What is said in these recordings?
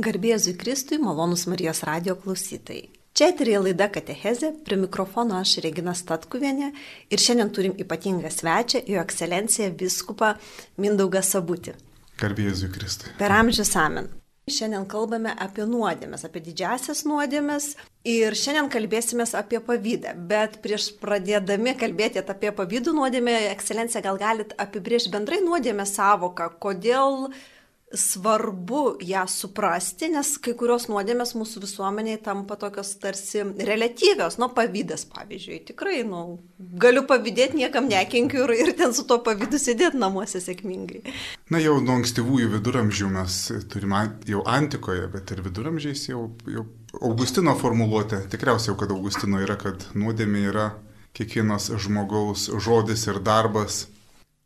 Garbėzui Kristui, malonus Marijos radio klausytojai. Čia eterija laida Katecheze, prie mikrofono aš Regina Statkuvienė ir šiandien turim ypatingą svečią, jo ekscelenciją viskupą Mindaugą Sabutį. Garbėzui Kristui. Per amžius amen. Šiandien kalbame apie nuodėmės, apie didžiasias nuodėmės ir šiandien kalbėsime apie pavydą. Bet prieš pradėdami kalbėti apie pavydų nuodėmę, ekscelencija, gal galit apibriežti bendrai nuodėmę savoką, kodėl svarbu ją suprasti, nes kai kurios nuodėmės mūsų visuomeniai tampa tokios tarsi relatyvios, nu, pavydas, pavyzdžiui, tikrai, nu, galiu pavydėti, niekam nekenkiu ir, ir ten su to pavydu sėdėti namuose sėkmingai. Na, jau nuo ankstyvųjų viduramžių mes turime jau antikoje, bet ir viduramžiais jau, jau Augustino formuluotė, tikriausiai jau, kad Augustino yra, kad nuodėmė yra kiekvienas žmogaus žodis ir darbas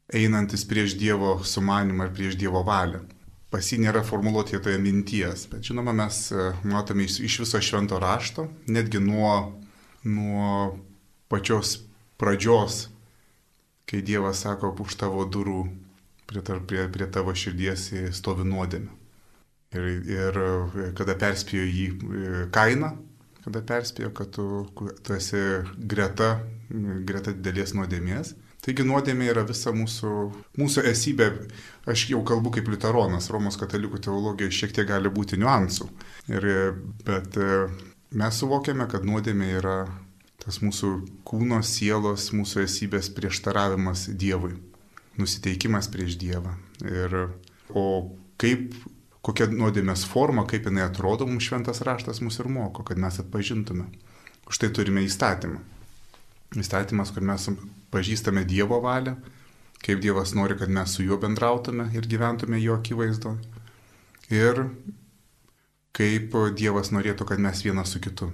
einantis prieš Dievo sumanimą ir prieš Dievo valią pas jį nėra formuluoti toje minties. Bet žinoma, mes e, matome iš viso švento rašto, netgi nuo, nuo pačios pradžios, kai Dievas sako, už tavo durų prie, prie, prie tavo širdies stovi nuodėmė. Ir, ir e, kada perspėjo jį e, kainą, kada perspėjo, kad tu, tu esi greta, greta didelės nuodėmės, Taigi nuodėmė yra visa mūsų, mūsų esybė. Aš jau kalbu kaip liutaronas, Romos katalikų teologija šiek tiek gali būti niuansų. Ir, bet e, mes suvokiame, kad nuodėmė yra tas mūsų kūno, sielos, mūsų esybės prieštaravimas Dievui, nusiteikimas prieš Dievą. Ir, o kaip, kokia nuodėmės forma, kaip jinai atrodo, mums šventas raštas mus ir moko, kad mes atpažintume. Už tai turime įstatymą. Įstatymas, kur mes pažįstame Dievo valią, kaip Dievas nori, kad mes su juo bendrautume ir gyventume jo akivaizdo. Ir kaip Dievas norėtų, kad mes vienas su kitu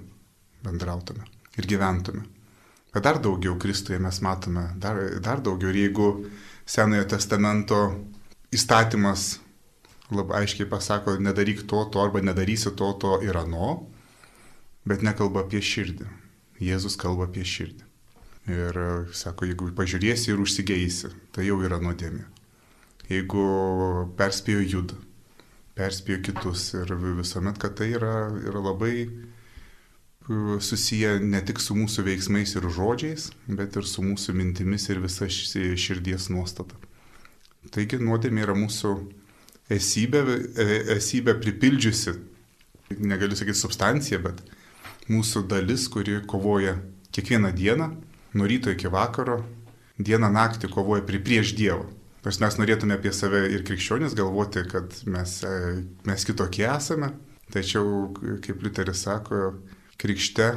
bendrautume ir gyventume. Bet dar daugiau Kristuje mes matome, dar, dar daugiau. Ir jeigu Senojo testamento įstatymas labai aiškiai pasako, nedaryk to, to arba nedarysi to, to ir ano, bet nekalba apie širdį. Jėzus kalba apie širdį. Ir sako, jeigu pažiūrėsi ir užsigeisi, tai jau yra nuodėmė. Jeigu perspėjo judą, perspėjo kitus ir visuomet, kad tai yra, yra labai e, susiję ne tik su mūsų veiksmais ir žodžiais, bet ir su mūsų mintimis ir visa širdies nuostata. Taigi nuodėmė yra mūsų esybė, e, esybė pripildžiusi, negaliu sakyti substancija, bet mūsų dalis, kuri kovoja kiekvieną dieną nuo ryto iki vakaro, dieną naktį kovoja prie prieš Dievą. Nors mes norėtume apie save ir krikščionis galvoti, kad mes, e, mes kitokie esame, tačiau, kaip Liuteris sako, krikšte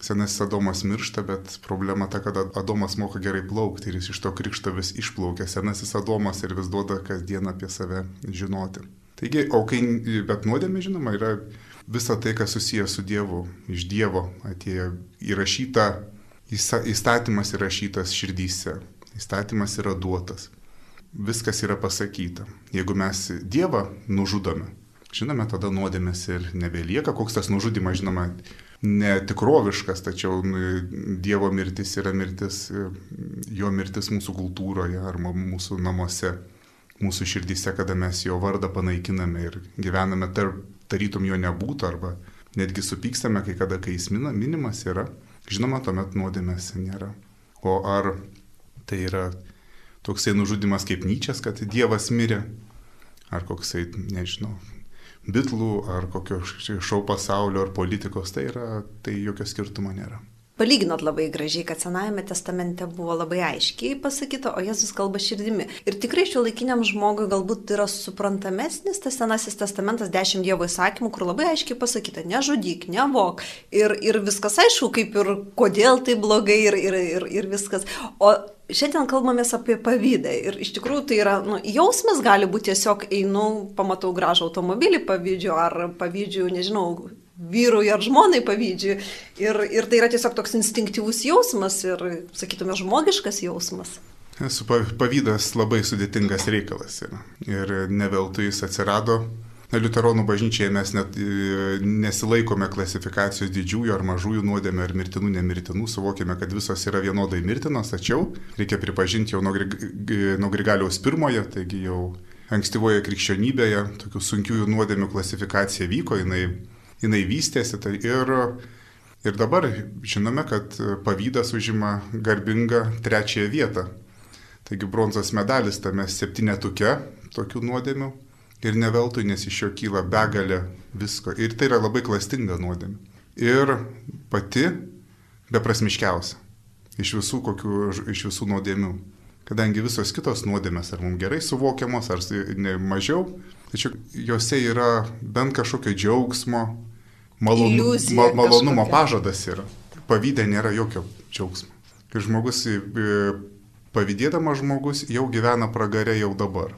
senasis Adomas miršta, bet problema ta, kad Adomas moka gerai plaukti ir jis iš to krikšto vis išplaukia. Senasis Adomas ir vis duoda kasdien apie save žinoti. Taigi, o kai, bet nuodėmė, žinoma, yra visa tai, kas susijęs su Dievu, iš Dievo atėjo įrašyta Įstatymas įrašytas širdyse, įstatymas yra duotas, viskas yra pasakyta. Jeigu mes Dievą nužudome, žinome, tada nuodėmės ir nebelieka, koks tas nužudimas, žinoma, netikroviškas, tačiau nu, Dievo mirtis yra mirtis, jo mirtis mūsų kultūroje ar mūsų namuose, mūsų širdyse, kada mes jo vardą panaikiname ir gyvename tarp, tarytum jo nebūtų arba netgi supykstame, kai kada, kai jis minimas yra. Žinoma, tuomet nuodėmės nėra. O ar tai yra toksai nužudimas kaip Nyčias, kad Dievas mirė, ar koksai, nežinau, bitlų, ar kokio šau pasaulio, ar politikos, tai, yra, tai jokio skirtumo nėra. Palyginot labai gražiai, kad Senajame testamente buvo labai aiškiai pasakyta, o Jėzus kalba širdimi. Ir tikrai šio laikiniam žmogui galbūt yra suprantamesnis tas Senasis testamentas, dešimt Dievo įsakymų, kur labai aiškiai pasakyta, nežudyk, nevok. Ir, ir viskas aišku, kaip ir kodėl tai blogai ir, ir, ir, ir viskas. O Šiandien kalbamės apie pavydą ir iš tikrųjų tai yra, nu, jausmas gali būti tiesiog einu, pamatau gražų automobilį pavydžiu ar pavydžiu, nežinau, vyrui ar žmonai pavydžiu. Ir, ir tai yra tiesiog toks instinktyvus jausmas ir, sakytume, žmogiškas jausmas. Su pavydas labai sudėtingas reikalas yra. Ir ne veltui jis atsirado. Liuteronų bažnyčiai mes net e, nesilaikome klasifikacijos didžiųjų ar mažųjų nuodėmė ar mirtinų, nemirtinų, suvokime, kad visos yra vienodai mirtinos, tačiau reikia pripažinti jau nuo Grigaliaus pirmojo, taigi jau ankstyvoje krikščionybėje tokių sunkiųjų nuodėmių klasifikacija vyko, jinai, jinai vystėsi tai ir, ir dabar žinome, kad pavydas užima garbingą trečiąją vietą. Taigi bronzos medalis tame septynetuke tokių nuodėmių ir neveltui, nes iš jo kyla begalė visko. Ir tai yra labai klastinga nuodėmė. Ir pati beprasmiškiausia iš visų, kokių, iš visų nuodėmių kadangi visos kitos nuodėmės ar mums gerai suvokiamos, ar ne mažiau, tačiau juose yra bent kažkokio džiaugsmo, malonu, Iliuzija, ma, malonumo kažkokia. pažadas yra. Pavydė nėra jokio džiaugsmo. Kai žmogus, pavydėdamas žmogus jau gyvena pragarė jau dabar.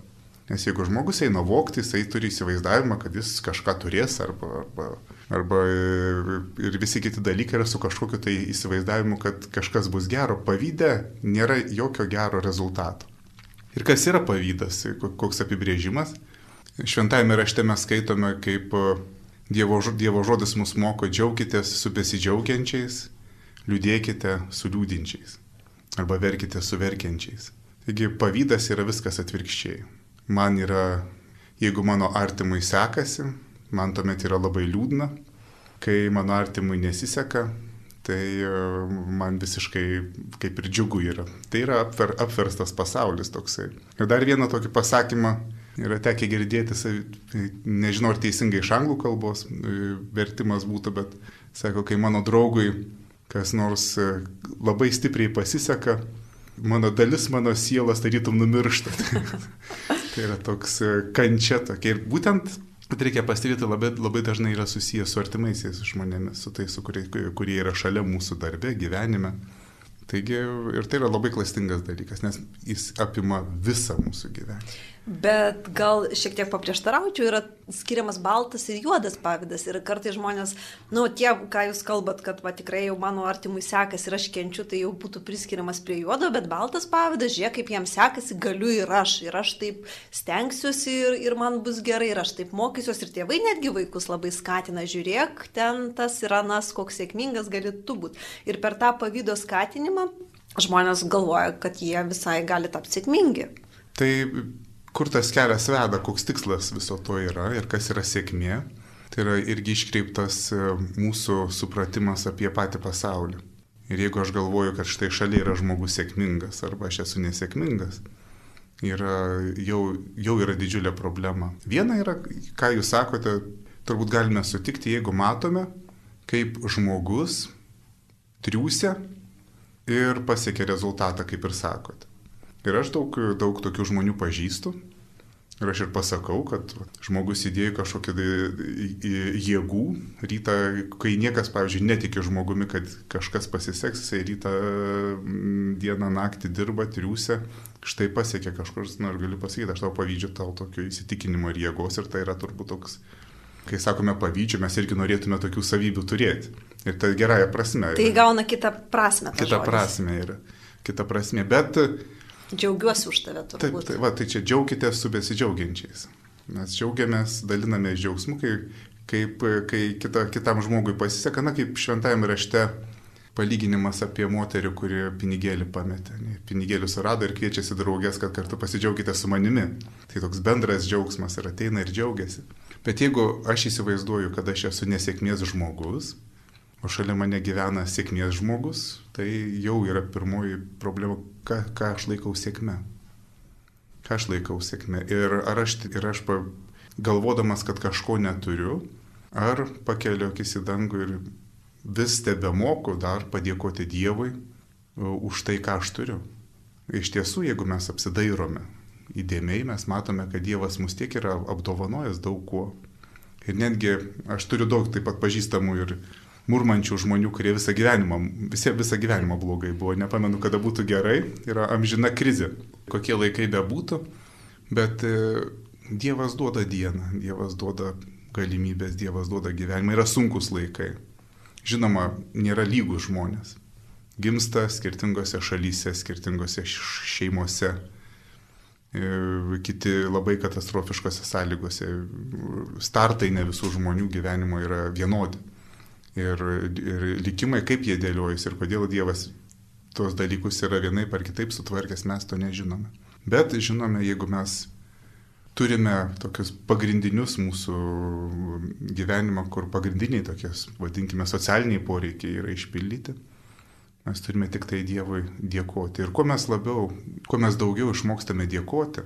Nes jeigu žmogus eina vokti, jisai turi įsivaizdavimą, kad jis kažką turės arba, arba, arba ir visi kiti dalykai yra su kažkokiu tai įsivaizdavimu, kad kažkas bus gero. Pavydę nėra jokio gero rezultato. Ir kas yra pavydas, koks apibrėžimas? Šventajame rašte mes skaitome, kaip Dievo, Dievo žodis mus moko džiaukitės su besidžiaugiančiais, liūdėkite su liūdinčiais arba verkite su verkiančiais. Taigi pavydas yra viskas atvirkščiai man yra, jeigu mano artimui sekasi, man tuomet yra labai liūdna, kai mano artimui nesiseka, tai e, man visiškai kaip ir džiugu yra. Tai yra apver, apverstas pasaulis toksai. Ir dar vieną tokį pasakymą yra tekę girdėti, nežinau ar teisingai iš anglų kalbos e, vertimas būtų, bet sako, kai mano draugui kas nors e, labai stipriai pasiseka, mano dalis mano sielas tarytum numiršta. Tai yra toks e, kančia tokia. Ir būtent Bet reikia pastebėti, labai, labai dažnai yra susijęs su artimaisiais žmonėmis, su tais, su kurie, kurie yra šalia mūsų darbe, gyvenime. Taigi ir tai yra labai klastingas dalykas, nes jis apima visą mūsų gyvenimą. Bet gal šiek tiek paprieštaraučiau, yra skiriamas baltas ir juodas pavydas. Ir kartai žmonės, nu, tie, ką jūs kalbat, kad va, tikrai jau mano artimui sekasi ir aš kenčiu, tai jau būtų priskiriamas prie juodo, bet baltas pavydas, žiūrėk, kaip jam sekasi, galiu ir aš. Ir aš taip stengsiuosi ir, ir man bus gerai, ir aš taip mokysiuosi. Ir tėvai netgi vaikus labai skatina, žiūrėk, ten tas yra nas, koks sėkmingas gali tu būti. Ir per tą pavydo skatinimą žmonės galvoja, kad jie visai gali tapti sėkmingi. Tai kur tas kelias veda, koks tikslas viso to yra ir kas yra sėkmė. Tai yra irgi iškreiptas e, mūsų supratimas apie patį pasaulį. Ir jeigu aš galvoju, kad štai šalia yra žmogus sėkmingas arba aš esu nesėkmingas, yra, jau, jau yra didžiulė problema. Viena yra, ką jūs sakote, turbūt galime sutikti, jeigu matome, kaip žmogus triūsia ir pasiekia rezultatą, kaip ir sakote. Ir aš daug, daug tokių žmonių pažįstu. Ir aš ir pasakau, kad žmogus įdėjo kažkokią jėgų rytą, kai niekas, pavyzdžiui, netiki žmogumi, kad kažkas pasiseks, jisai rytą, dieną, naktį dirba, triūsia, štai pasiekė kažkur, na, aš galiu pasakyti, aš tau pavydžiu tau tokio įsitikinimo ir jėgos ir tai yra turbūt toks, kai sakome pavydžiu, mes irgi norėtume tokių savybių turėti. Ir tai gerąją prasme. Tai įgauna kitą prasme. Kita prasme yra. Kita prasme. Bet Džiaugiuosi už tave turbūt. Taip, tai, va, tai čia džiaukitės su besidžiaugiančiais. Mes džiaugiamės, daliname džiaugsmu, kai, kaip, kai kita, kitam žmogui pasiseka, na kaip šventajame rašte palyginimas apie moterį, kuri pinigėlį pametė. Pinigėlius surado ir kviečiasi draugės, kad kartu pasidžiaugite su manimi. Tai toks bendras džiaugsmas ir ateina ir džiaugiasi. Bet jeigu aš įsivaizduoju, kad aš esu nesėkmės žmogus, o šalia mane gyvena sėkmės žmogus, tai jau yra pirmoji problema, ką, ką aš laikau sėkme. Ką aš laikau sėkme. Ir ar aš, ir aš pa, galvodamas, kad kažko neturiu, ar pakeliu akis į dangų ir vis tebe moku dar padėkoti Dievui už tai, ką aš turiu. Iš tiesų, jeigu mes apsidairome įdėmiai, mes matome, kad Dievas mus tiek yra apdovanojęs daug kuo. Ir netgi aš turiu daug taip pat pažįstamų ir murmančių žmonių, kurie visą gyvenimą, visi, visą gyvenimą blogai buvo. Nepamenu, kada būtų gerai, yra amžina krizė. Kokie laikai bebūtų, bet e, Dievas duoda dieną, Dievas duoda galimybės, Dievas duoda gyvenimą. Yra sunkus laikai. Žinoma, nėra lygų žmonės. Gimsta skirtingose šalyse, skirtingose šeimose, e, kiti labai katastrofiškose sąlygose. Startai ne visų žmonių gyvenimo yra vienodi ir, ir likimai, kaip jie dėliojasi ir kodėl Dievas tuos dalykus yra vienaip ar kitaip sutvarkęs, mes to nežinome. Bet žinome, jeigu mes turime tokius pagrindinius mūsų gyvenimą, kur pagrindiniai tokie, vadinkime, socialiniai poreikiai yra išpildyti. Mes turime tik tai Dievui dėkoti. Ir kuo mes labiau, kuo mes daugiau išmokstame dėkoti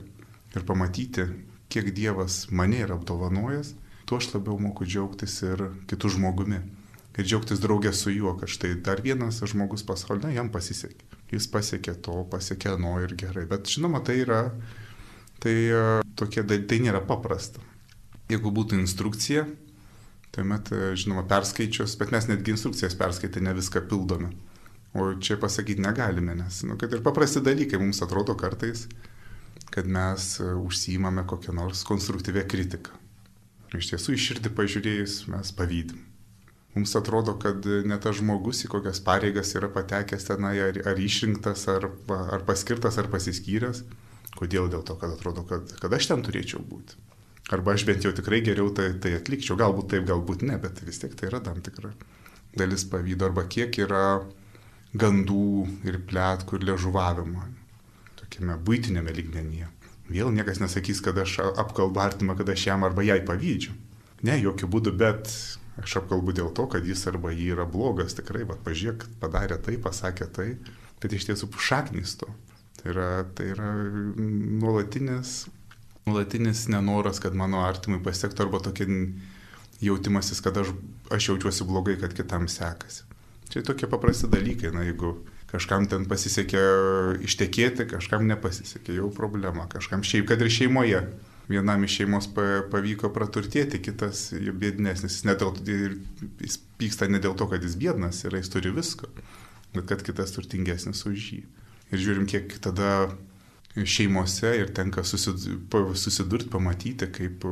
ir pamatyti, kiek Dievas mane yra apdovanojęs, tuo aš labiau moku džiaugtis ir kitų žmogumi. Ir džiaugtis draugė su juo, kad štai dar vienas žmogus pasaulyje, jam pasisekė. Jis pasiekė to, pasiekė nuo ir gerai. Bet žinoma, tai yra Tai, e, tokie, tai nėra paprasta. Jeigu būtų instrukcija, tuomet, e, žinoma, perskaičius, bet mes netgi instrukcijas perskaitę ne viską pildome. O čia pasakyti negalime, nes, nu, kad ir paprasti dalykai mums atrodo kartais, kad mes e, užsijimame kokią nors konstruktyvę kritiką. Iš tiesų, iš širdį pažiūrėjus, mes pavydim. Mums atrodo, kad ne tas žmogus į kokias pareigas yra patekęs tenai, ar, ar išrinktas, ar, ar paskirtas, ar pasiskyręs, Kodėl? Dėl to, kad atrodo, kad, kad aš ten turėčiau būti. Arba aš bent jau tikrai geriau tai, tai atlikčiau. Galbūt taip, galbūt ne, bet vis tiek tai yra tam tikra dalis pavydo. Arba kiek yra gandų ir plėtkų ir ležuvavimo. Tokiame būtinėme lygmenyje. Vėl niekas nesakys, kad aš apkalbu artimą, kad aš jam arba jai pavydžiu. Ne, jokių būdų, bet aš apkalbu dėl to, kad jis arba jį yra blogas. Tikrai, va, pažiūrėk, padarė tai, pasakė tai. Bet iš tiesų šaknys to. Tai yra, tai yra nuolatinis, nuolatinis nenoras, kad mano artimui pasiektų arba tokia jautimasis, kad aš, aš jaučiuosi blogai, kad kitam sekasi. Čia tokie paprasti dalykai, na jeigu kažkam ten pasisekė ištekėti, kažkam nepasisekė, jau problema, kažkam šiaip, kad ir šeimoje. Vienam iš šeimos pavyko praturtėti, kitas bėdnesnis. Jis, dėl, jis pyksta ne dėl to, kad jis bėdnas yra, jis turi visko, bet kad kitas turtingesnis už jį ir žiūrim, kiek tada šeimose ir tenka susidurti, pamatyti, kaip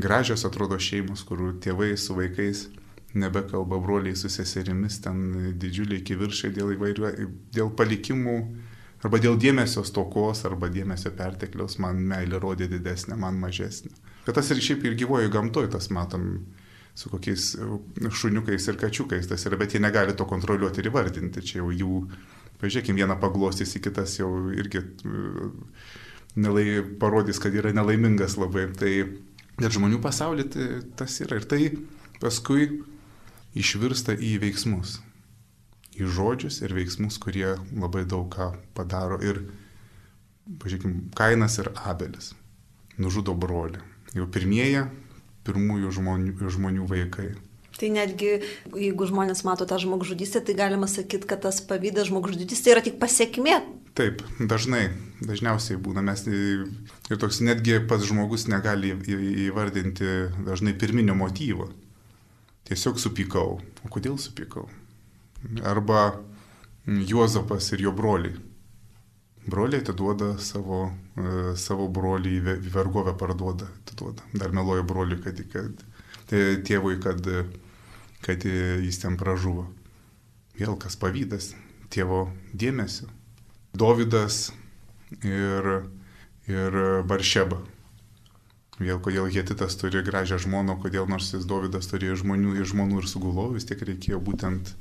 gražios atrodo šeimos, kur tėvai su vaikais nebekalba broliai su seserimis, ten didžiuliai kiviršai dėl įvairių, dėl palikimų, arba dėl dėmesio stokos, arba dėmesio pertekliaus, man meilė rodė didesnė, man mažesnė. Bet tas ir šiaip ir gyvojo gamtoje, tas matom su kokiais šuniukais ir kačiukais, tas yra, bet jie negali to kontroliuoti ir įvardinti, čia jau jų Pažiūrėkime, vieną paglostys į kitas jau irgi e, nelai, parodys, kad yra nelaimingas labai. Tai ir žmonių pasaulyje tai, tas yra. Ir tai paskui išvirsta į veiksmus. Į žodžius ir veiksmus, kurie labai daug ką padaro. Ir, pažiūrėkime, Kainas ir Abelis nužudo brolį. Jau pirmieji, pirmųjų žmonių, žmonių vaikai. Tai netgi, jeigu žmonės mato tą žmogžudystę, tai galima sakyti, kad tas pavydas žmogžudystė yra tik pasiekmė. Taip, dažnai, dažniausiai būna mes ir toks netgi pats žmogus negali įvardinti dažnai pirminio motyvo. Tiesiog supykau. O kodėl supykau? Arba Juozapas ir jo broliai. Broliai atiduoda savo, e, savo brolį į vergovę parduoda, atiduoda. Dar meluoja broliui, kad, kad tėvui, kad kad jis ten pražuvo. Vėl kas pavydas tėvo dėmesio. Dovydas ir, ir Baršeba. Vėl kodėl Hetitas turi gražią žmoną, kodėl nors jis Dovydas turėjo žmonių ir žmonų ir sugulovų, vis tiek reikėjo būtent,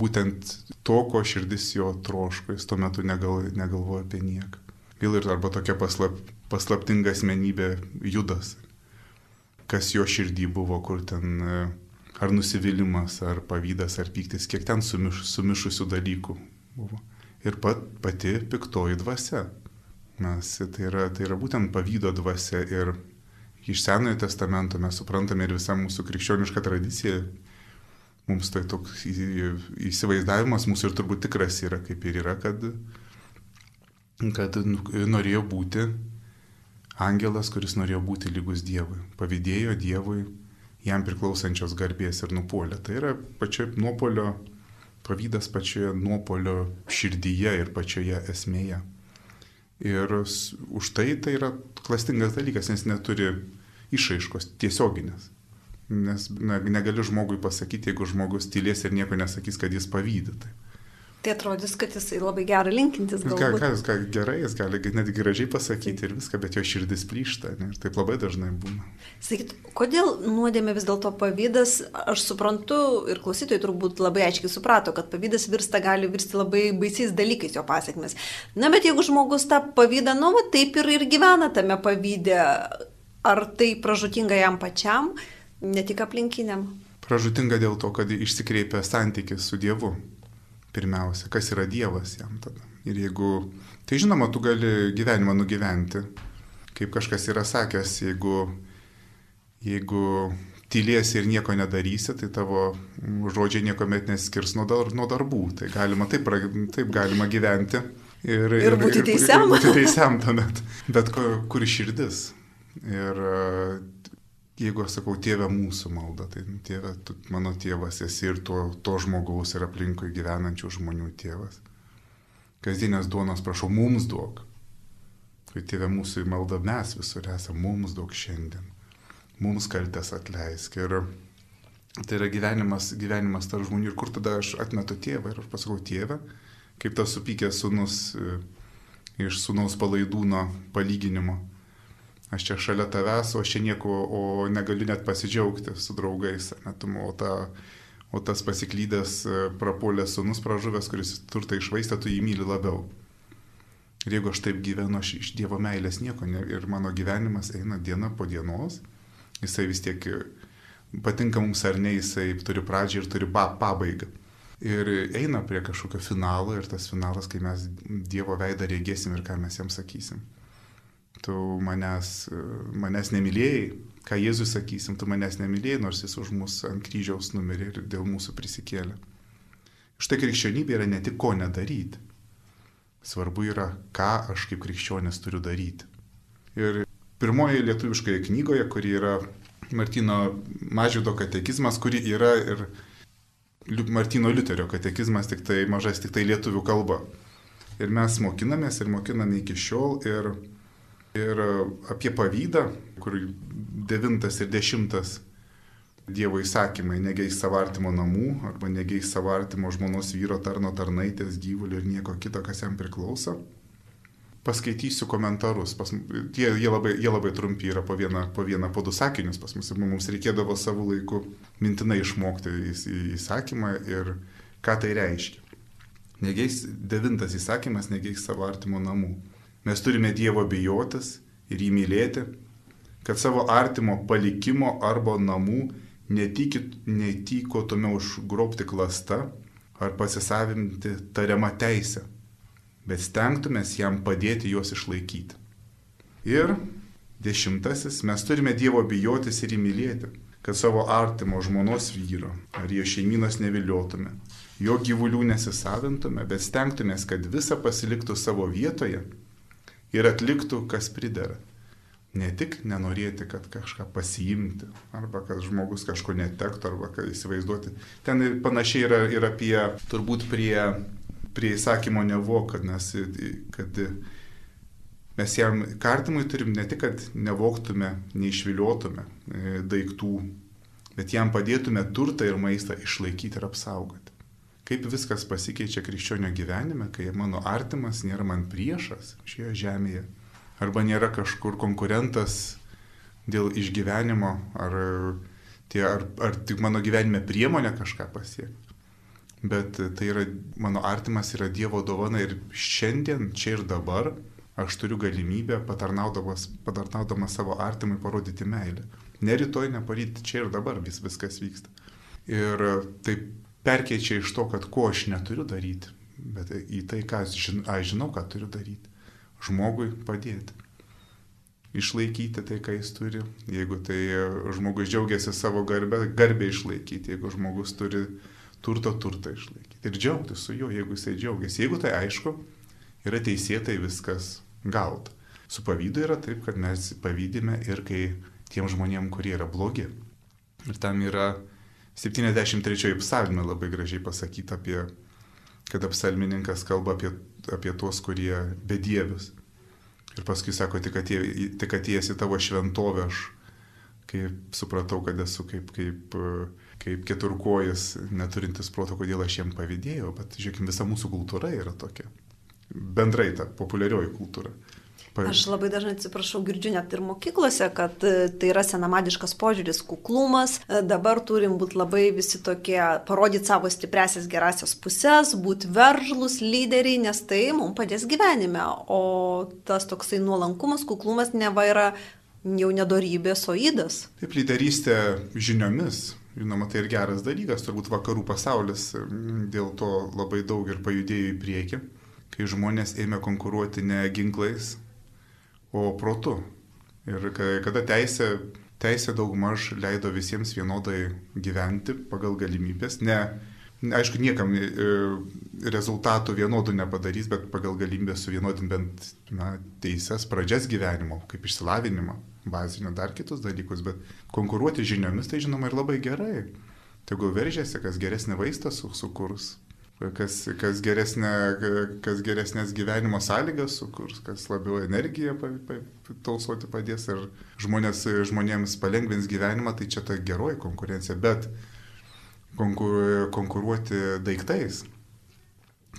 būtent to, ko širdis jo troško, jis tuo metu negal, negalvojo apie nieką. Vėl ir arba tokia paslap, paslaptinga asmenybė Judas, kas jo širdį buvo, kur ten ar nusivylimas, ar pavydas, ar pyktis, kiek ten sumiš, sumišusių dalykų buvo. Ir pat, pati piktoji dvasia. Mes, tai, yra, tai yra būtent pavydo dvasia ir iš Senojo testamento mes suprantame ir visą mūsų krikščionišką tradiciją. Mums tai toks įsivaizdavimas mūsų ir turbūt tikras yra, kaip ir yra, kad, kad nu, norėjo būti angelas, kuris norėjo būti lygus Dievui. Pavydėjo Dievui jam priklausančios garbės ir nupolio. Tai yra pačia nuopolio, pavydas pačioje nuopolio širdyje ir pačioje esmėje. Ir už tai tai yra klastingas dalykas, nes neturi išaiškos tiesioginės. Nes na, negali žmogui pasakyti, jeigu žmogus tylės ir nieko nesakys, kad jis pavydė. Tai Tai atrodys, kad jisai labai gerą linkintis. Ką, ką, ką, gerai, jis gali net gražiai pasakyti ir viską, bet jo širdis plyšta. Ne? Ir taip labai dažnai būna. Sakyt, kodėl nuodėmė vis dėlto pavydas, aš suprantu ir klausytojai turbūt labai aiškiai suprato, kad pavydas virsta gali virsti labai baisiais dalykais jo pasiekmes. Na, bet jeigu žmogus tą pavydą, nu, va, taip ir, ir gyvena tame pavydė, Ar tai pražutinga jam pačiam, ne tik aplinkiniam? Pražutinga dėl to, kad išsikreipia santykis su Dievu. Pirmiausia, kas yra Dievas jam tada. Ir jeigu, tai žinoma, tu gali gyvenimą nugyventi, kaip kažkas yra sakęs, jeigu, jeigu tylėsi ir nieko nedarysi, tai tavo žodžiai niekuomet neskirs nuo, dar, nuo darbų. Tai galima taip, taip galima gyventi. Ir, ir, ir būti teisiam. Ir, ir būti teisiam tuomet. Bet kur, kur širdis? Ir jeigu aš sakau, tėvė mūsų malda, tai tėvė, tu mano tėvas esi ir to, to žmogaus ir aplinkui gyvenančių žmonių tėvas. Kasdienės duonos prašau, mums duok. Kai tėvė mūsų malda, mes visur esame, mums duok šiandien mums kaltės atleisk. Ir tai yra gyvenimas, gyvenimas tarp žmonių. Ir kur tada aš atmetu tėvą ir aš pasakau tėvę, kaip tas supykęs sunus e, iš sunaus palaidūno palyginimo. Aš čia šalia tavęs, o aš čia nieko, o negaliu net pasidžiaugti su draugais. Net, o, ta, o tas pasiklydęs e, prapolės sunus pražuvęs, kuris turtą išvaistė, tu jį myli labiau. Ir jeigu aš taip gyvenu, aš iš Dievo meilės nieko ne, ir mano gyvenimas eina diena po dienos, Jisai vis tiek patinka mums ar ne, jisai turi pradžią ir turi pabaigą. Ir eina prie kažkokio finalo ir tas finalas, kai mes Dievo veidą rėgėsim ir ką mes jam sakysim. Tu manęs, manęs nemylėjai, ką Jėzus sakysim, tu manęs nemylėjai, nors jis už mus ant kryžiaus numirė ir dėl mūsų prisikėlė. Štai krikščionybė yra ne tik ko nedaryti. Svarbu yra, ką aš kaip krikščionis turiu daryti. Ir pirmoje lietuviškoje knygoje, kuri yra Martino Mažvido katekizmas, kuri yra ir Martino Liuterio katekizmas, tik tai mažas, tik tai lietuvių kalba. Ir mes mokinamės ir mokiname iki šiol ir, ir apie pavydą, kur devintas ir dešimtas Dievo įsakymai, negeis savo artimo namų arba negeis savo artimo žmonos vyro tarno tarnaitės gyvulių ir nieko kito, kas jam priklauso paskaitysiu komentarus. Pas, jie, jie, labai, jie labai trumpi yra po vieną, po vieną, po du sakinius pas mus. Mums reikėdavo savo laiku mintinai išmokti įsakymą ir ką tai reiškia. Negeis, devintas įsakymas, negeis savo artimo namų. Mes turime Dievo bijotis ir jį mylėti, kad savo artimo palikimo arba namų netykotume užgrobti klasta ar pasisavinti tariamą teisę bet stengtumės jam padėti juos išlaikyti. Ir dešimtasis, mes turime Dievo bijotis ir įmylėti, kad savo artimo žmonos vyro ar jo šeiminos neviliotume, jo gyvulių nesisavintume, bet stengtumės, kad visa pasiliktų savo vietoje ir atliktų, kas pridera. Ne tik nenorėti, kad kažką pasiimti, arba kad žmogus kažko netektų, arba kad įsivaizduoti. Ten panašiai yra ir apie, turbūt prie prie įsakymo nevok, kad mes, kad mes jam kartimui turim ne tik, kad nevoktume, neišviliotume e, daiktų, bet jam padėtume turtą ir maistą išlaikyti ir apsaugoti. Kaip viskas pasikeičia krikščionio gyvenime, kai mano artimas nėra man priešas šioje žemėje, arba nėra kažkur konkurentas dėl išgyvenimo, ar, tie, ar, ar tik mano gyvenime priemonė kažką pasiekti bet tai yra, mano artimas yra Dievo dovana ir šiandien, čia ir dabar aš turiu galimybę, patarnaudamas, patarnaudamas savo artimui, parodyti meilę. Ne rytoj, ne paryt, čia ir dabar vis viskas vyksta. Ir tai perkeičia iš to, kad ko aš neturiu daryti, bet į tai, ką aš žinau, ką turiu daryti. Žmogui padėti. Išlaikyti tai, ką jis turi. Jeigu tai žmogus džiaugiasi savo garbę, garbę išlaikyti. Jeigu žmogus turi turto turtą išlaikyti. Ir džiaugtis su juo, jeigu jisai džiaugiasi. Jeigu tai aišku, yra teisėtai viskas gauta. Su pavydu yra taip, kad mes pavydime ir kai tiem žmonėm, kurie yra blogi. Ir tam yra 73 psalmė labai gražiai pasakyta apie, kad apsalmininkas kalba apie, apie tuos, kurie bedievius. Ir paskui sako, tik, atė, tik atėjęs į tavo šventovę aš kaip supratau, kad esu kaip, kaip, kaip keturkojas, neturintis proto, kodėl aš jiem pavydėjau, bet žiūrėkime, visa mūsų kultūra yra tokia. Bendrai ta populiarioji kultūra. Aš labai dažnai atsiprašau, girdžiu net ir mokyklose, kad e, tai yra senamadiškas požiūris, kuklumas. E, dabar turim būti labai visi tokie, parodyti savo stipresias gerasias pusės, būti veržlus, lyderiai, nes tai mums padės gyvenime. O tas toksai nuolankumas, kuklumas neva yra jau nedorybės, o įdas. Taip, lyderystė žiniomis. Žinoma, tai ir geras dalykas, turbūt vakarų pasaulis dėl to labai daug ir pajudėjo į priekį, kai žmonės ėmė konkuruoti ne ginklais, o protu. Ir kada teisė, teisė daugmaž leido visiems vienodai gyventi pagal galimybės, ne, aišku, niekam e, rezultatų vienodų nepadarys, bet pagal galimybę suvienodinti bent na, teises, pradžias gyvenimo, kaip išsilavinimą, bazinio dar kitus dalykus, bet konkuruoti žiniomis tai žinoma ir labai gerai. Tegul veržiasi, kas geresnį vaistą sukurs, kas, kas, geresnė, kas geresnės gyvenimo sąlygas sukurs, kas labiau energiją tausoti padės ir žmonės, žmonėms palengvins gyvenimą, tai čia ta geroji konkurencija, bet konkur, konkuruoti daiktais,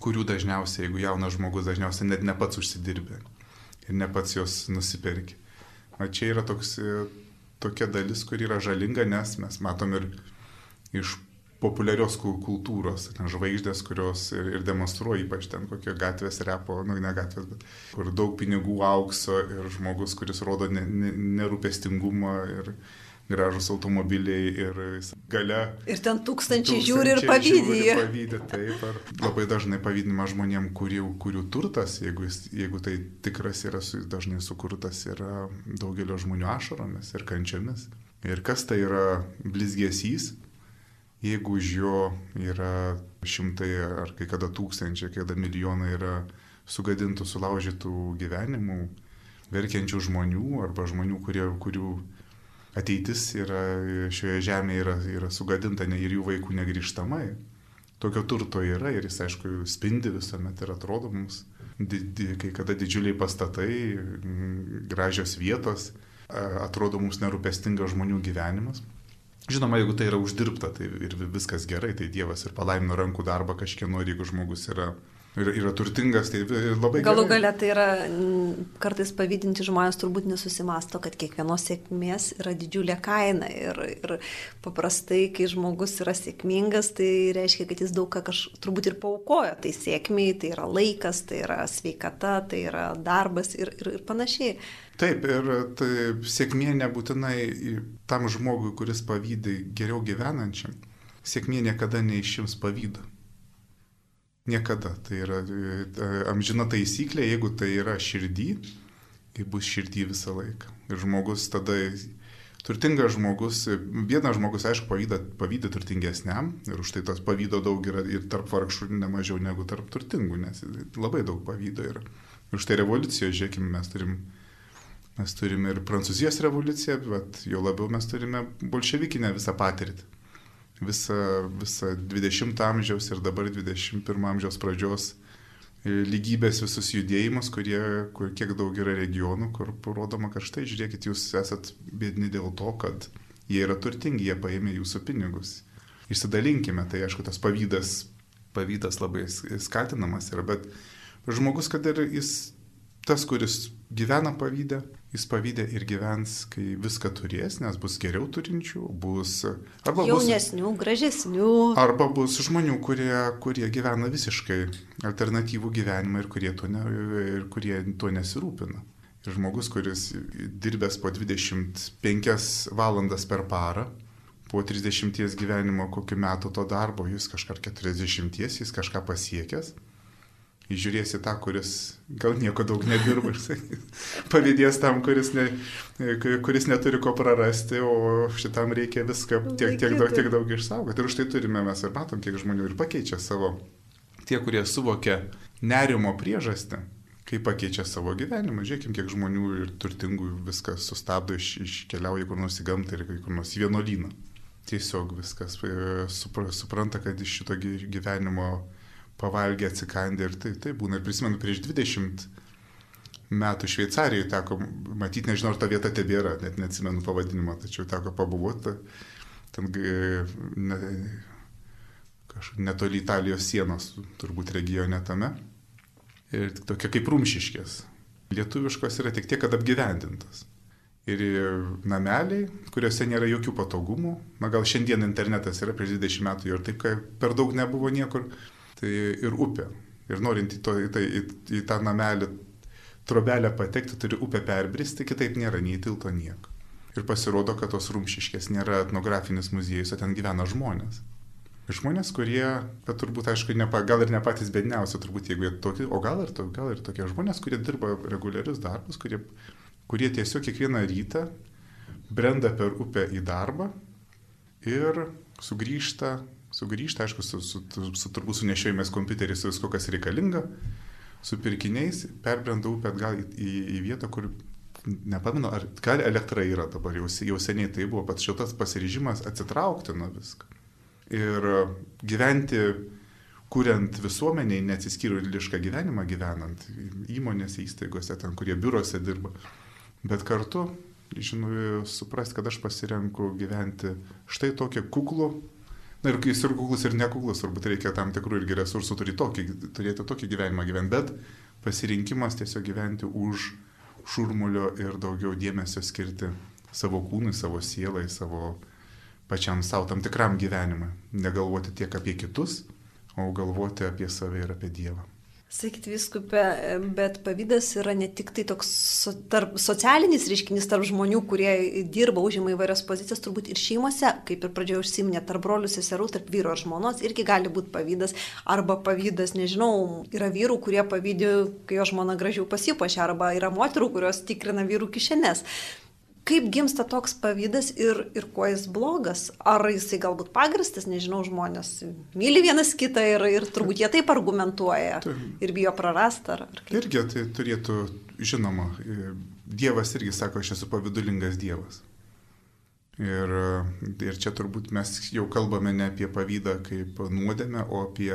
kurių dažniausiai, jeigu jaunas žmogus dažniausiai net ne pats užsidirbė ir ne pats jos nusipirkė. O čia yra toks, tokia dalis, kur yra žalinga, nes mes matom ir iš populiarios kultūros, ten žvaigždės, kurios ir, ir demonstruoja ypač ten kokio gatvės repo, nu ne gatvės, bet kur daug pinigų aukso ir žmogus, kuris rodo ne, ne, nerūpestingumą ir gražus automobiliai ir gale. Ir ten tūkstančiai, tūkstančiai žiūri ir pavydė. Pavydė, taip. Ar labai dažnai pavydima žmonėm, kurių, kurių turtas, jeigu, jis, jeigu tai tikras yra, dažnai sukurtas yra daugelio žmonių ašaromis ir kančiomis. Ir kas tai yra blizgesys, jeigu už jo yra šimtai ar kai kada tūkstančiai, kai kada milijonai yra sugadintų, sulaužytų gyvenimų, verkiančių žmonių arba žmonių, kurie, kurių ateitis yra, šioje žemėje yra, yra sugadinta ne, ir jų vaikų negryžtamai. Tokio turto yra ir jis, aišku, spindi visuomet ir atrodo mums, di, di, kai kada didžiuliai pastatai, gražios vietos, atrodo mums nerūpestingas žmonių gyvenimas. Žinoma, jeigu tai yra uždirbta, tai ir viskas gerai, tai Dievas ir palaimino rankų darbą kažkieno, ir jeigu žmogus yra, yra, yra turtingas, tai labai. Galų galia tai yra kartais pavydinti žmonės turbūt nesusimasto, kad kiekvienos sėkmės yra didžiulė kaina. Ir, ir paprastai, kai žmogus yra sėkmingas, tai reiškia, kad jis daug ką kaž, turbūt ir paukojo. Tai sėkmiai, tai yra laikas, tai yra sveikata, tai yra darbas ir, ir, ir panašiai. Taip, ir tai sėkmė nebūtinai tam žmogui, kuris pavydai geriau gyvenančiam, sėkmė niekada neišims pavydą. Niekada. Tai yra ta, amžina taisyklė, jeigu tai yra širdį, tai bus širdį visą laiką. Ir žmogus tada, turtingas žmogus, vienas žmogus, aišku, pavyda, pavyda turtingesniam ir už tai tas pavydo daug yra ir tarp vargšų nemažiau negu tarp turtingų, nes labai daug pavydo yra. Ir už tai revoliucijos, žiūrėkime, mes turim Mes turime ir Prancūzijos revoliuciją, bet jau labiau mes turime bolševikinę visą patirtį. Visą, visą 20 amžiaus ir dabar 21 amžiaus pradžios e, lygybės visus judėjimus, kurie, kur kiek daug yra regionų, kur parodoma, kad štai žiūrėkit, jūs esat bėdini dėl to, kad jie yra turtingi, jie paėmė jūsų pinigus. Išsidalinkime, tai aišku, tas pavydas, pavydas labai skatinamas yra, bet žmogus, kad ir jis, tas, kuris gyvena pavydę, jis pavydė ir gyvens, kai viską turės, nes bus geriau turinčių, bus... Arba Jaunesnių, bus, gražesnių. Arba bus žmonių, kurie, kurie gyvena visiškai alternatyvų gyvenimą ir kurie, to ne, ir kurie tuo nesirūpina. Ir žmogus, kuris dirbęs po 25 valandas per parą, po 30 gyvenimo kokiu metu to darbo, jis kažką 40, jis kažką pasiekęs žiūrėsi tą, kuris gal nieko daug nedirba ir pavydės tam, kuris, ne, kuris neturi ko prarasti, o šitam reikia viską tiek, tiek, daug, tiek daug išsaugoti. Ir už tai turime mes ir matom, kiek žmonių ir pakeičia savo, tie, kurie suvokia nerimo priežastį, kaip pakeičia savo gyvenimą. Žiūrėkim, kiek žmonių ir turtingų viską sustabdo, iš, iškeliauja kur nors į gamtą ir kur nors į vienuolyną. Tiesiog viskas e, supranta, kad iš šito gyvenimo pavalgė, atsikandė ir tai, tai būna. Ir prisimenu, prieš 20 metų Šveicarijoje teko matyti, nežinau, ar ta vieta tebėra, net neatsimenu pavadinimo, tačiau teko pabuvoti ten ne, kažkur netoli Italijos sienos, turbūt regione tame. Ir tokia kaip rumšiškės. Lietuviškos yra tik tiek, kad apgyvendintos. Ir nameliai, kuriuose nėra jokių patogumų. Na gal šiandien internetas yra, prieš 20 metų jo ir taip, kad per daug nebuvo niekur tai ir upė. Ir norint į, to, į, tai, į, į tą namelį trobelę patekti, turi upę perbristi, kitaip nėra nei tilto nieko. Ir pasirodo, kad tos rumšiškės nėra etnografinis muziejus, o ten gyvena žmonės. Žmonės, kurie, bet turbūt, aišku, ne, gal ir ne patys bedniausi, turbūt, jeigu jie tokie, o gal ir, to, gal ir tokie žmonės, kurie dirba reguliarius darbus, kurie, kurie tiesiog kiekvieną rytą brenda per upę į darbą ir sugrįžta, sugrįžta, aišku, su, su, su, turbūt sunešiojimais kompiuteriais, su visko, kas reikalinga, su pirkiniais, perbrenda upę atgal į, į, į vietą, kur nepamenu, ar gal elektra yra dabar, jau, jau seniai tai buvo, bet šitas pasiryžimas atsitraukti nuo visko. Ir gyventi, kuriant visuomeniai, neatsiskyrėlišką gyvenimą gyvenant įmonėse, įstaigose, ten, kurie biurose dirba, bet kartu žinau, suprasti, kad aš pasirenku gyventi štai tokį kuklų. Na ir jis ir kuklus, ir nekuklus, turbūt reikia tam tikrų irgi resursų turėti tokį, turėti tokį gyvenimą gyventi, bet pasirinkimas tiesiog gyventi už šurmulio ir daugiau dėmesio skirti savo kūnui, savo sielai, savo pačiam savo tam tikram gyvenimui. Negalvoti tiek apie kitus, o galvoti apie save ir apie Dievą. Sakyt viskupė, bet pavydas yra ne tik tai toks so, tarp, socialinis reiškinys tarp žmonių, kurie dirba, užima įvairias pozicijas, turbūt ir šeimose, kaip ir pradžioje užsiminė, tarp brolių, seserų, tarp vyro ir žmonos irgi gali būti pavydas. Arba pavydas, nežinau, yra vyrų, kurie pavydė, kai jo žmona gražiau pasipošia, arba yra moterų, kurios tikrina vyrų kišenes kaip gimsta toks pavydas ir, ir kuo jis blogas? Ar jisai galbūt pagristas, nežinau, žmonės myli vienas kitą ir, ir turbūt jie taip argumentuoja tai, ir bijo prarasti. Ar, ar kaip? irgi tai turėtų, žinoma, Dievas irgi sako, aš esu pavydulingas Dievas. Ir, ir čia turbūt mes jau kalbame ne apie pavydą kaip nuodėmę, o apie,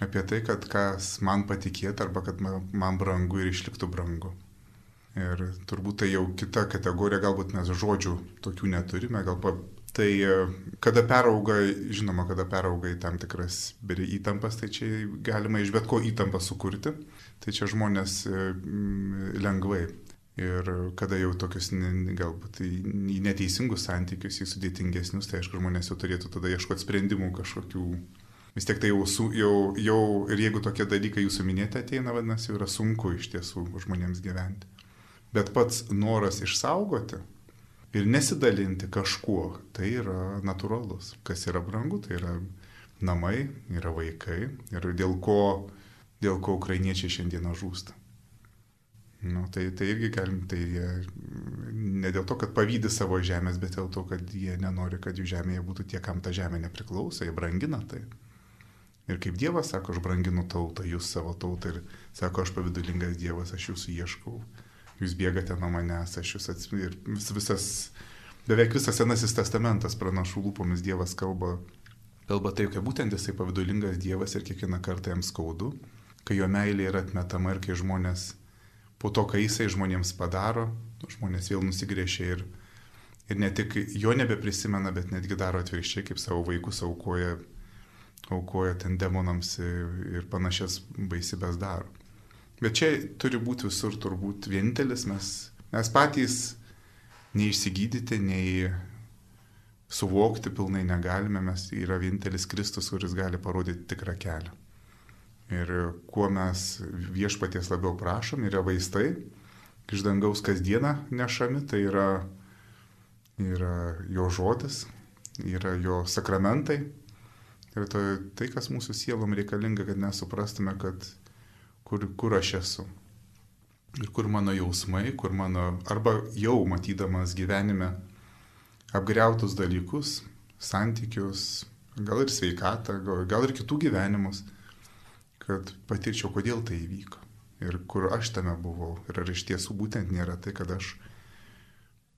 apie tai, kad kas man patikėtų arba kad man, man brangu ir išliktų brangu. Ir turbūt tai jau kita kategorija, galbūt mes žodžių tokių neturime, gal tai e, kada perauga, žinoma, kada perauga į tam tikras įtampas, tai čia galima iš bet ko įtampą sukurti, tai čia žmonės e, lengvai. Ir kada jau tokius galbūt į neteisingus santykius, į sudėtingesnius, tai aišku, žmonės jau turėtų tada ieškoti sprendimų kažkokių. Vis tiek tai jau, su, jau, jau ir jeigu tokie dalykai jūsų minėti ateina, vadinasi, yra sunku iš tiesų žmonėms gyventi bet pats noras išsaugoti ir nesidalinti kažkuo, tai yra natūralus. Kas yra brangu, tai yra namai, yra vaikai ir dėl ko, dėl ko ukrainiečiai šiandieną žūsta. Nu, tai, tai irgi galim, tai jie ne dėl to, kad pavydė savo žemės, bet dėl to, kad jie nenori, kad jų žemėje būtų tie, kam ta žemė nepriklauso, jie brangina tai. Ir kaip Dievas sako, aš branginu tautą, jūs savo tautą ir sako, aš pavydulingas Dievas, aš jūsų ieškau jūs bėgate nuo manęs, aš jūs atsiprašau. Ir visas, beveik visas Senasis testamentas pranašų lūpomis Dievas kalba, kalba taip, kad būtent jisai pavydulingas Dievas ir kiekvieną kartą jam skaudu, kai jo meilė yra atmetama ir kai žmonės po to, kai jisai žmonėms padaro, žmonės vėl nusigrėžia ir, ir ne tik jo nebeprisimena, bet netgi daro atvirkščiai, kaip savo vaikus aukoja, aukoja ten demonams ir panašias baisybės daro. Bet čia turi būti visur turbūt vienintelis, mes, mes patys nei išsigydyti, nei suvokti pilnai negalime, mes yra vienintelis Kristus, kuris gali parodyti tikrą kelią. Ir kuo mes viešpaties labiau prašom, yra vaistai, iš dangaus kasdieną nešami, tai yra, yra jo žodis, yra jo sakramentai. Ir tai, tai, kas mūsų sielom reikalinga, kad mes suprastume, kad kur, kur aš esu. Ir kur mano jausmai, kur mano, arba jau matydamas gyvenime apgriautus dalykus, santykius, gal ir sveikatą, gal, gal ir kitų gyvenimus, kad patirčiau, kodėl tai įvyko. Ir kur aš tame buvau. Ir ar iš tiesų būtent nėra tai, kad aš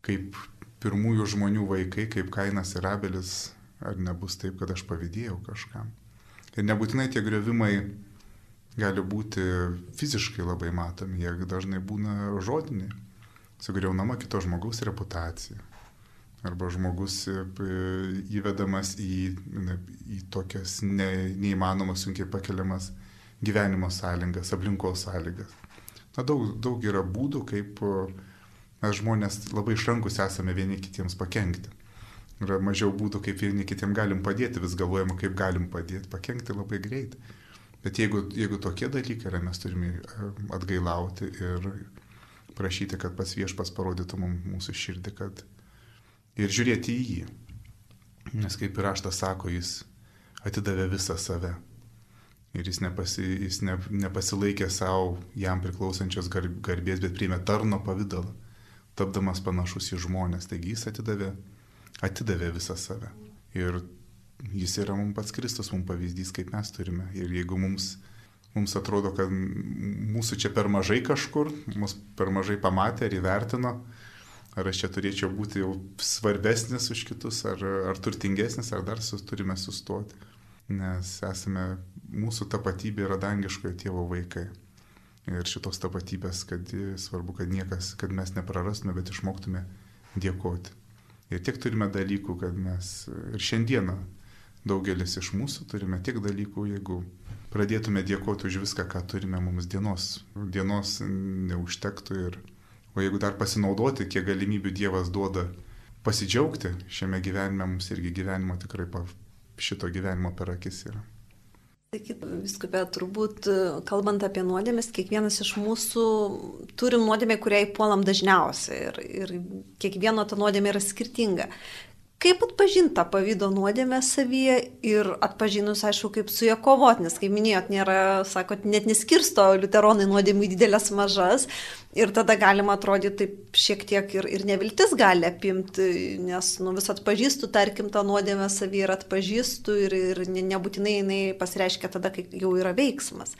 kaip pirmųjų žmonių vaikai, kaip Kainas ir Abelis, ar nebus taip, kad aš pavydėjau kažkam. Ir nebūtinai tie grevimai gali būti fiziškai labai matomi, jie dažnai būna žodiniai. Sugriaunama kito žmogaus reputacija. Arba žmogus e, įvedamas į, į tokias ne, neįmanomas, sunkiai pakeliamas gyvenimo sąlygas, aplinkos sąlygas. Na, daug, daug yra būdų, kaip e, mes žmonės labai išrankus esame vieni kitiems pakengti. Yra mažiau būdų, kaip vieni kitiems galim padėti, vis galvojama, kaip galim padėti, pakengti labai greitai. Bet jeigu, jeigu tokie dalykai yra, mes turime e, atgailauti ir prašyti, kad pats viešpas parodytų mums mūsų širdį, kad ir žiūrėti į jį. Nes kaip ir raštas sako, jis atidavė visą save. Ir jis, nepasi, jis ne, nepasilaikė savo jam priklausančios garbės, bet priėmė tarno pavydalą, tapdamas panašus į žmonės. Taigi jis atidavė, atidavė visą save. Ir jis yra mums pats Kristus, mums pavyzdys, kaip mes turime. Ir jeigu mums, mums atrodo, kad mūsų čia per mažai kažkur, mus per mažai pamatė ir įvertino, ar aš čia turėčiau būti jau svarbesnis už kitus, ar, ar turtingesnis, ar dar sus, turime sustoti. Nes esame, mūsų tapatybė yra dangiškojo tėvo vaikai. Ir šitos tapatybės, kad svarbu, kad niekas, kad mes neprarastume, bet išmoktume dėkoti. Ir tiek turime dalykų, kad mes ir šiandieną daugelis iš mūsų turime tiek dalykų, jeigu pradėtume dėkoti už viską, ką turime, mums dienos, dienos neužtektų ir, o jeigu dar pasinaudoti, kiek galimybių Dievas duoda pasidžiaugti šiame gyvenime, mums irgi gyvenimo tikrai pa, šito gyvenimo per akis yra. Sakyt, viskupė, turbūt kalbant apie nuodėmės, kiekvienas iš mūsų turim nuodėmę, kuriai puolam dažniausiai ir, ir kiekvieno ta nuodėmė yra skirtinga. Kaip atpažinti tą pavydo nuodėmę savyje ir atpažinus, aišku, kaip su ją kovoti, nes, kaip minėjot, nėra, sakot, net neskirsto liuteronai nuodėmų į didelės mažas ir tada galima atrodyti taip šiek tiek ir, ir neviltis gali apimti, nes, nu, vis atpažįstu, tarkim, tą nuodėmę savyje ir atpažįstu ir, ir nebūtinai jinai pasireiškia tada, kai jau yra veiksmas.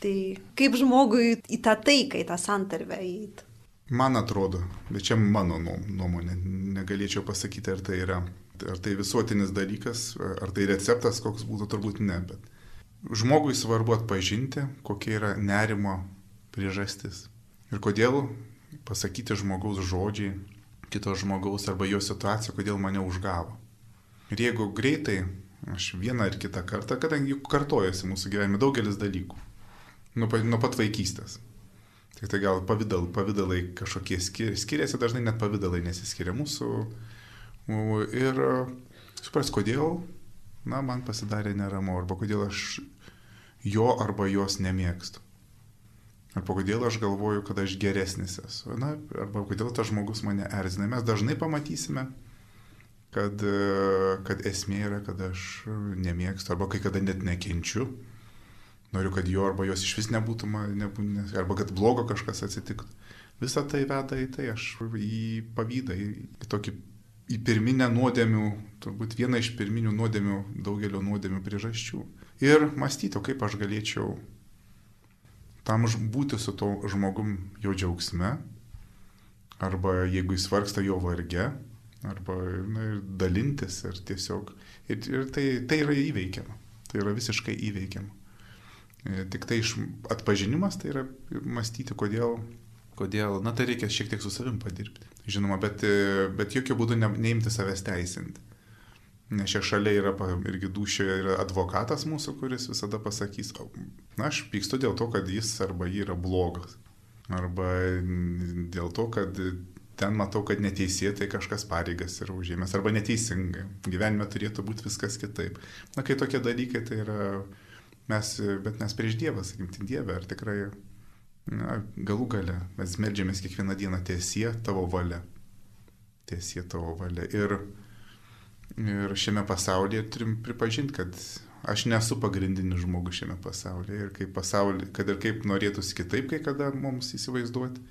Tai kaip žmogui į tą taiką, į tą santarvę įeiti? Man atrodo, bet čia mano nuomonė, negalėčiau pasakyti, ar tai yra, ar tai visuotinis dalykas, ar tai receptas, koks būtų, turbūt ne, bet žmogui svarbu atpažinti, kokia yra nerimo priežastis. Ir kodėl pasakyti žmogaus žodžiai, kito žmogaus arba jo situacija, kodėl mane užgavo. Ir jeigu greitai, aš vieną ar kitą kartą, kadangi juk kartojasi mūsų gyvenime daugelis dalykų, nuo, pat vaikystės Tik tai gal pavydal, pavydalai kažkokie skiriasi, dažnai net pavydalai nesiskiria mūsų. Ir supras, kodėl, na, man pasidarė neramu, arba kodėl aš jo arba jos nemėgstu. Arba kodėl aš galvoju, kad aš geresnis esu. Na, arba kodėl tas žmogus mane erzina. Mes dažnai pamatysime, kad, kad esmė yra, kad aš nemėgstu, arba kai kada net nekenčiu noriu, kad jo arba jos iš vis nebūtų, nebūtų arba kad blogo kažkas atsitiktų. Visą tai veda į tai, aš į pavydą, į tokį į pirminę nuodėmių, turbūt vieną iš pirminių nuodėmių, daugelio nuodėmių priežasčių. Ir mąstyti, kaip aš galėčiau tam būti su to žmogum jo džiaugsme, arba jeigu jis vargsta jo varge, arba na, ir dalintis ir tiesiog. Ir, ir tai, tai yra įveikiama. Tai yra visiškai įveikiama. E, tik tai iš atpažinimas tai yra mąstyti, kodėl, kodėl, na tai reikia šiek tiek su savim padirbti. Žinoma, bet, e, bet jokių būdų ne, neimti savęs teisinti. Nes čia šalia yra irgi dušioje yra advokatas mūsų, kuris visada pasakys, na aš pykstu dėl to, kad jis arba ji yra blogas. Arba dėl to, kad ten matau, kad neteisėtai kažkas pareigas yra užėmęs. Arba neteisingai. Gyvenime turėtų būti viskas kitaip. Na kai tokie dalykai tai yra mes, bet mes prieš Dievą, sakykime, tai Dieve, ar tikrai, na, galų gale, mes melžiamės kiekvieną dieną tiesie tavo valia. Tiesie tavo valia. Ir, ir šiame pasaulyje turim pripažinti, kad aš nesu pagrindinis žmogus šiame pasaulyje. Ir kaip pasaulyje, kad ir kaip norėtųsi kitaip kai kada mums įsivaizduoti,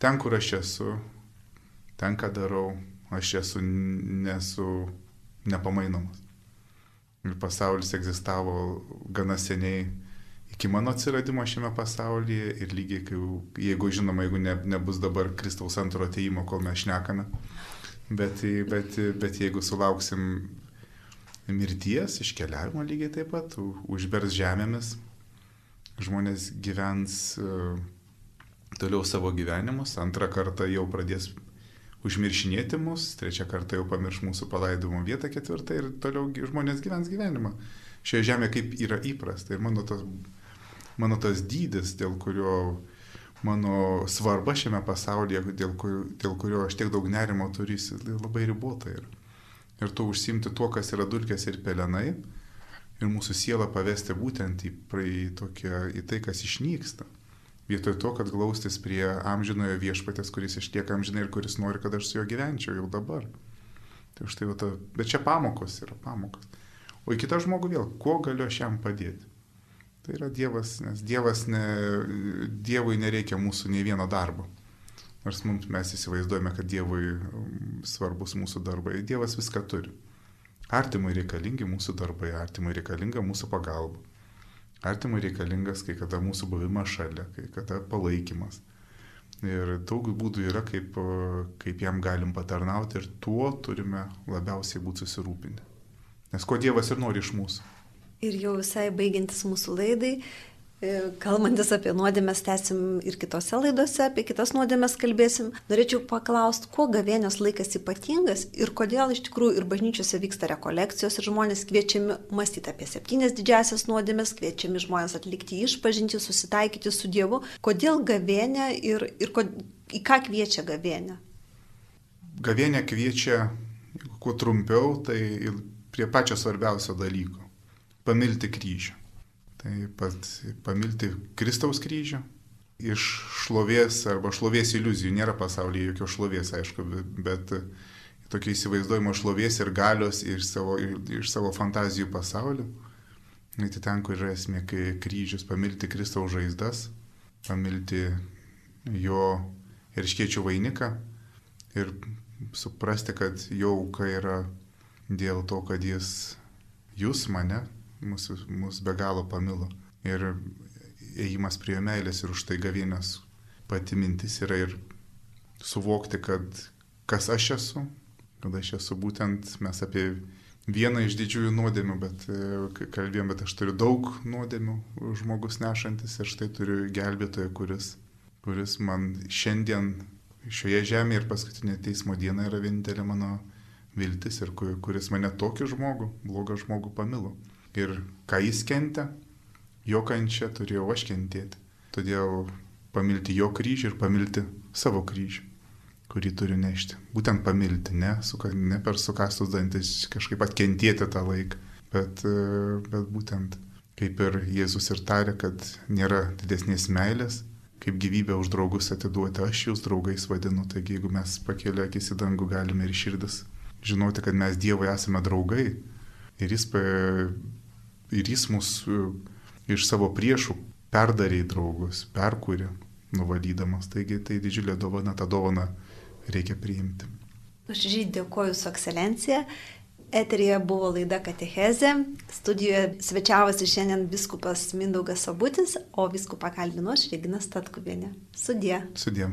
ten, kur aš esu, ten, ką darau, aš esu, nesu nepamainomas ir pasaulis egzistavo gana seniai iki mano atsiradimo šiame pasaulyje ir lygiai, kai, jeigu žinoma, jeigu ne, nebus dabar Kristaus antro ateimo, kol mes šnekame, bet, bet, bet jeigu sulauksim mirties, iškeliavimo lygiai taip pat, užbers žemėmis, žmonės gyvens uh, toliau savo gyvenimus, antrą kartą jau pradės užmiršinėti mus, trečią kartą jau pamirš mūsų palaidojimo vietą, ketvirtą ir toliau žmonės gyvens gyvenimą. Šioje žemėje kaip yra įprasta ir mano tas, mano tas dydis, dėl kurio mano svarba šiame pasaulyje, dėl, kur, dėl kurio aš tiek daug nerimo turiu, labai ribota. Ir, ir tu užsimti tuo, kas yra dulkės ir pelenai, ir mūsų sielą pavesti būtent į, į, tokią, į tai, kas išnyksta. Vietoj to, kad glaustis prie amžinojo viešpatės, kuris išlieka amžinai ir kuris nori, kad aš su juo gyvenčiau jau dabar. Tai štai, va, ta, bet čia pamokos yra pamokos. O į kitą žmogų vėl, kuo galiu aš jam padėti? Tai yra Dievas, nes Dievas ne, Dievui nereikia mūsų nei vieno darbo. Nors mums mes įsivaizduojame, kad Dievui um, svarbus mūsų darbai. Dievas viską turi. Artimui reikalingi mūsų darbai, artimui reikalinga mūsų pagalba. Artimui reikalingas kai kada mūsų buvimas šalia, kai kada palaikymas. Ir daug būdų yra, kaip, kaip jam galim patarnauti ir tuo turime labiausiai būti susirūpinti. Nes ko Dievas ir nori iš mūsų. Ir jau visai baigiantis mūsų laidai, kalbantis apie nuodėmės, tęsim ir kitose laidose, apie kitas nuodėmės kalbėsim. Norėčiau paklausti, kuo gavėnios laikas ypatingas ir kodėl iš tikrųjų ir bažnyčiose vyksta rekolekcijos ir žmonės kviečiami mąstyti apie septynias didžiasias nuodėmės, kviečiami žmonės atlikti išpažinti, susitaikyti su Dievu. Kodėl gavėnė ir, ir kod, į ką kviečia gavėnė? Gavėnė kviečia, kuo trumpiau, tai prie pačio svarbiausio dalyko - pamilti kryžių. Taip pat pamilti Kristaus kryžių. Iš šlovės arba šlovės iliuzijų nėra pasaulyje jokios šlovės, aišku, bet tokio įsivaizduojimo šlovės ir galios iš savo, iš savo fantazijų pasaulio. Tai ten, kur yra esmė, kryžius, pamilti Kristaus žaizdas, pamilti jo ir iškiečių vainiką ir suprasti, kad jo auka yra dėl to, kad jis jūs mane mus, mus be galo pamilo. Ir ėjimas prie meilės ir už tai gavienės pati mintis yra ir suvokti, kad kas aš esu, kad aš esu būtent mes apie vieną iš didžiųjų nuodėmių, bet e, kalbėjom, bet aš turiu daug nuodėmių žmogus nešantis ir štai turiu gelbėtoją, kuris, kuris man šiandien šioje žemėje ir paskutinė teismo diena yra vienintelė mano viltis ir kuris mane tokį žmogų, blogą žmogų pamilo ir ką jis kentė, jo kančia turėjau aš kentėti. Todėl pamilti jo kryžių ir pamilti savo kryžių, kurį turiu nešti. Būtent pamilti, ne, su, ne per sukastus dantis kažkaip atkentėti tą laiką, bet, bet būtent kaip ir Jėzus ir tarė, kad nėra didesnės meilės, kaip gyvybę už draugus atiduoti, aš jūs draugais vadinu, taigi jeigu mes pakėlę akis į dangų galime ir širdis žinoti, kad mes Dievui esame draugai ir jis ir jis mus e, iš savo priešų perdarė į draugus, perkūrė, nuvalydamas. Taigi tai didžiulė dovana, tą dovaną reikia priimti. Aš žydžiu dėkoju su ekscelencija. Eterija buvo laida Katecheze, studijoje svečiavosi šiandien biskupas Mindaugas Sabutis, o biskupą kalbino aš Regina Statkuvienė. Sudė. Sudė.